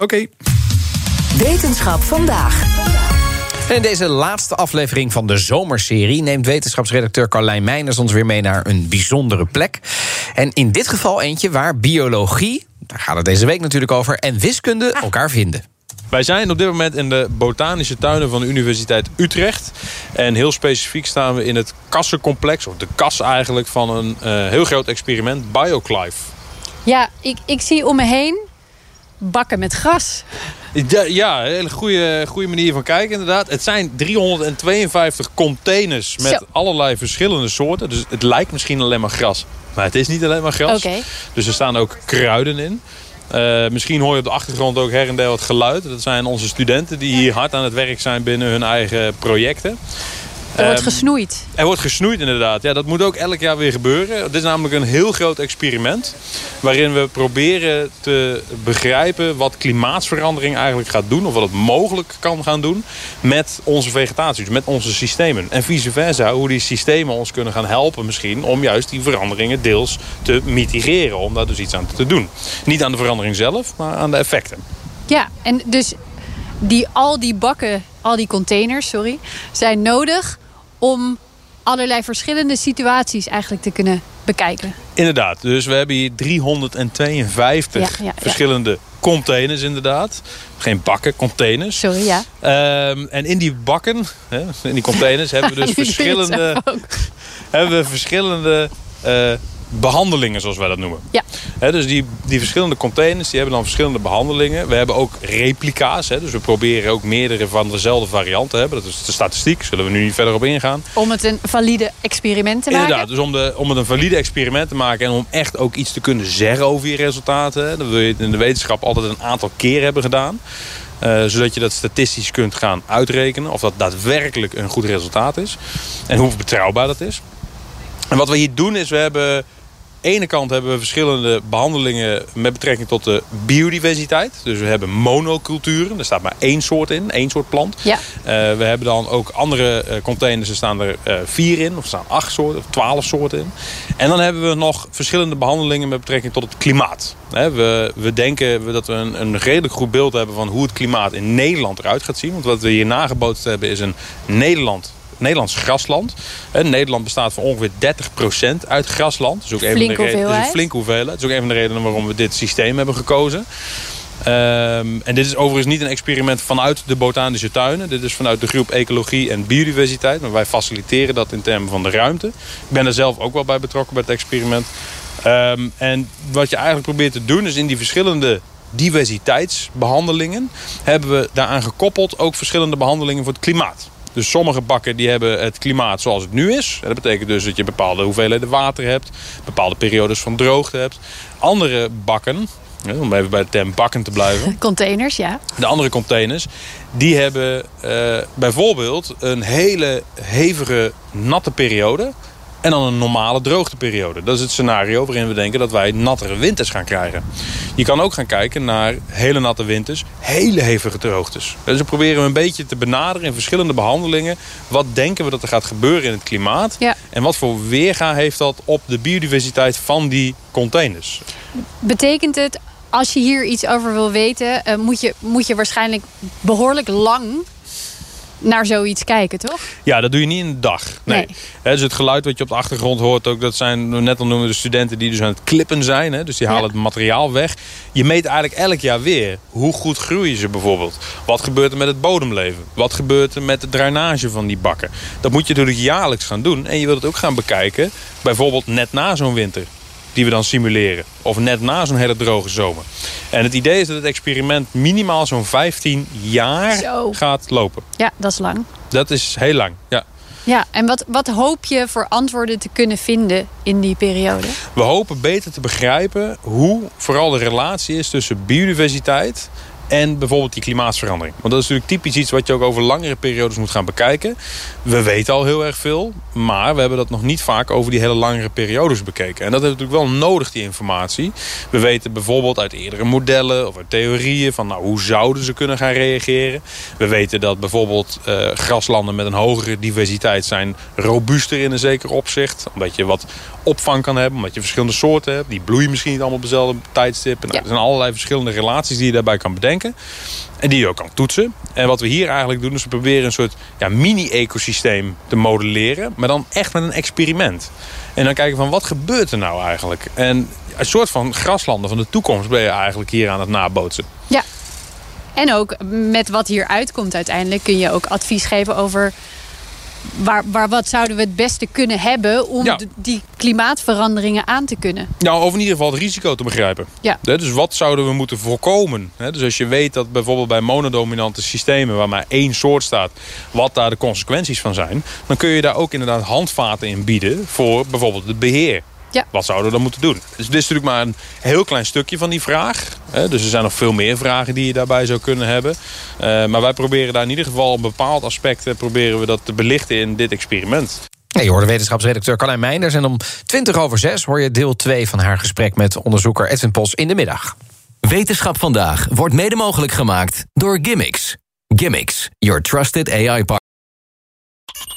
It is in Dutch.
Oké. Wetenschap vandaag. En in deze laatste aflevering van de zomerserie neemt wetenschapsredacteur Carlijn Meijners ons weer mee naar een bijzondere plek. En in dit geval eentje waar biologie, daar gaat het deze week natuurlijk over, en wiskunde elkaar vinden. Wij zijn op dit moment in de botanische tuinen van de Universiteit Utrecht. En heel specifiek staan we in het kassencomplex, of de kas eigenlijk, van een uh, heel groot experiment, BioClive. Ja, ik, ik zie om me heen bakken met gras. Ja, ja, een hele goede, goede manier van kijken inderdaad. Het zijn 352 containers met Zo. allerlei verschillende soorten. Dus het lijkt misschien alleen maar gras. Maar het is niet alleen maar gras. Dus er staan ook kruiden in. Uh, misschien hoor je op de achtergrond ook her en der wat geluid. Dat zijn onze studenten die hier hard aan het werk zijn binnen hun eigen projecten. Er wordt Ehm, gesnoeid. er wordt gesnoeid inderdaad. Ja, dat moet ook elk jaar weer gebeuren. Het is namelijk een heel groot experiment. Waarin we proberen te begrijpen wat klimaatsverandering eigenlijk gaat doen. Of wat het mogelijk kan gaan doen met onze vegetatie. Dus met onze systemen. En vice versa. Hoe die systemen ons kunnen gaan helpen misschien. Om juist die veranderingen deels te mitigeren. Om daar dus iets aan te doen. Niet aan de verandering zelf, maar aan de effecten. Ja, en dus die, al die bakken, al die containers, sorry, zijn nodig om allerlei verschillende situaties eigenlijk te kunnen bekijken. Inderdaad, dus we hebben hier 352 Ja, ja, ja. verschillende containers inderdaad. Geen bakken, containers. Sorry, ja. Ehm, en in die bakken, hè, in die containers, hebben we dus verschillende, hebben we verschillende eh, behandelingen, zoals wij dat noemen. Ja. Dus die, die verschillende containers die hebben dan verschillende behandelingen. We hebben ook replica's, dus we proberen ook meerdere van dezelfde varianten te hebben. Dat is de statistiek, zullen we nu niet verder op ingaan. Om het een valide experiment te maken. Inderdaad, dus om, de, om het een valide experiment te maken... en om echt ook iets te kunnen zeggen over je resultaten... Hè, dan wil je in de wetenschap altijd een aantal keer hebben gedaan. eh, zodat je dat statistisch kunt gaan uitrekenen... of dat daadwerkelijk een goed resultaat is. En hoe betrouwbaar dat is. En wat we hier doen is, we hebben... Aan de ene kant hebben we verschillende behandelingen met betrekking tot de biodiversiteit. Dus we hebben monoculturen. Er staat maar één soort in, één soort plant. Ja. Eh, we hebben dan ook andere eh, containers, er staan er eh, vier in, of er staan acht soorten, of twaalf soorten in. En dan hebben we nog verschillende behandelingen met betrekking tot het klimaat. We, we denken dat we een, een redelijk goed beeld hebben van hoe het klimaat in Nederland eruit gaat zien. Want wat we hier nagebootst hebben is een Nederland. Nederlands grasland. Nederland bestaat voor ongeveer 30% uit grasland. Dat is ook een van de hoeveelheid. flinke hoeveelheid. Dat is ook een van de redenen waarom we dit systeem hebben gekozen. Ehm, en dit is overigens niet een experiment vanuit de botanische tuinen. Dit is vanuit de groep Ecologie en Biodiversiteit. Maar wij faciliteren dat in termen van de ruimte. Ik ben er zelf ook wel bij betrokken bij het experiment. Ehm, en wat je eigenlijk probeert te doen is in die verschillende diversiteitsbehandelingen... hebben we daaraan gekoppeld ook verschillende behandelingen voor het klimaat. Dus sommige bakken die hebben het klimaat zoals het nu is. En dat betekent dus dat je bepaalde hoeveelheden water hebt. Bepaalde periodes van droogte hebt. Andere bakken, om even bij de term bakken te blijven. Containers, ja. De andere containers, die hebben eh, bijvoorbeeld een hele hevige natte periode. En dan een normale droogteperiode. Dat is het scenario waarin we denken dat wij nattere winters gaan krijgen. Je kan ook gaan kijken naar hele natte winters, hele hevige droogtes. Dus we proberen een beetje te benaderen in verschillende behandelingen. Wat denken we dat er gaat gebeuren in het klimaat? Ja. En wat voor weerga heeft dat op de biodiversiteit van die containers? Betekent het, als je hier iets over wil weten... eh, moet, je, moet je waarschijnlijk behoorlijk lang naar zoiets kijken, toch? Ja, dat doe je niet in een dag. Nee. Nee. Dus het geluid wat je op de achtergrond hoort, ook, dat zijn net al noemen de studenten die dus aan het klippen zijn. Hè, dus die halen Ja. het materiaal weg. Je meet eigenlijk elk jaar weer. Hoe goed groeien ze bijvoorbeeld? Wat gebeurt er met het bodemleven? Wat gebeurt er met de drainage van die bakken? Dat moet je natuurlijk jaarlijks gaan doen. En je wilt het ook gaan bekijken, bijvoorbeeld net na zo'n winter. Die we dan simuleren. Of net na zo'n hele droge zomer. En het idee is dat het experiment minimaal zo'n 15 jaar Zo. gaat lopen. Ja, dat is lang. Dat is heel lang, ja. Ja, en wat, wat hoop je voor antwoorden te kunnen vinden in die periode? We hopen beter te begrijpen hoe vooral de relatie is tussen biodiversiteit en bijvoorbeeld die klimaatsverandering. Want dat is natuurlijk typisch iets wat je ook over langere periodes moet gaan bekijken. We weten al heel erg veel, maar we hebben dat nog niet vaak over die hele langere periodes bekeken. En dat is natuurlijk wel nodig, die informatie. We weten bijvoorbeeld uit eerdere modellen of uit theorieën van nou, hoe zouden ze kunnen gaan reageren. We weten dat bijvoorbeeld uh, graslanden met een hogere diversiteit zijn robuuster in een zeker opzicht. Omdat je wat opvang kan hebben, omdat je verschillende soorten hebt. Die bloeien misschien niet allemaal op dezelfde tijdstip. Nou, Er zijn allerlei verschillende relaties die je daarbij kan bedenken. En die je ook kan toetsen. En wat we hier eigenlijk doen is we proberen een soort ja, mini-ecosysteem te modelleren. Maar dan echt met een experiment. En dan kijken van wat gebeurt er nou eigenlijk. En een soort van graslanden van de toekomst ben je eigenlijk hier aan het nabootsen. Ja. En ook met wat hier uitkomt uiteindelijk kun je ook advies geven over Waar, waar, wat zouden we het beste kunnen hebben om Ja. de- die klimaatveranderingen aan te kunnen? Nou, of in ieder geval het risico te begrijpen. Ja. Dus wat zouden we moeten voorkomen? Dus als je weet dat bijvoorbeeld bij monodominante systemen... waar maar één soort staat, wat daar de consequenties van zijn... dan kun je daar ook inderdaad handvaten in bieden... voor bijvoorbeeld het beheer. Ja. Wat zouden we dan moeten doen? Dus dit is natuurlijk maar een heel klein stukje van die vraag. Hè, Dus er zijn nog veel meer vragen die je daarbij zou kunnen hebben. Eh, maar wij proberen daar in ieder geval een bepaald aspect... eh, proberen we dat te belichten in dit experiment. Ja, je hoorde wetenschapsredacteur Carlijn Meinders. En om 20 over 6 hoor je deel 2 van haar gesprek met onderzoeker Edwin Pos in de middag. Wetenschap vandaag wordt mede mogelijk gemaakt door Gimmicks. Gimmicks, your trusted AI partner.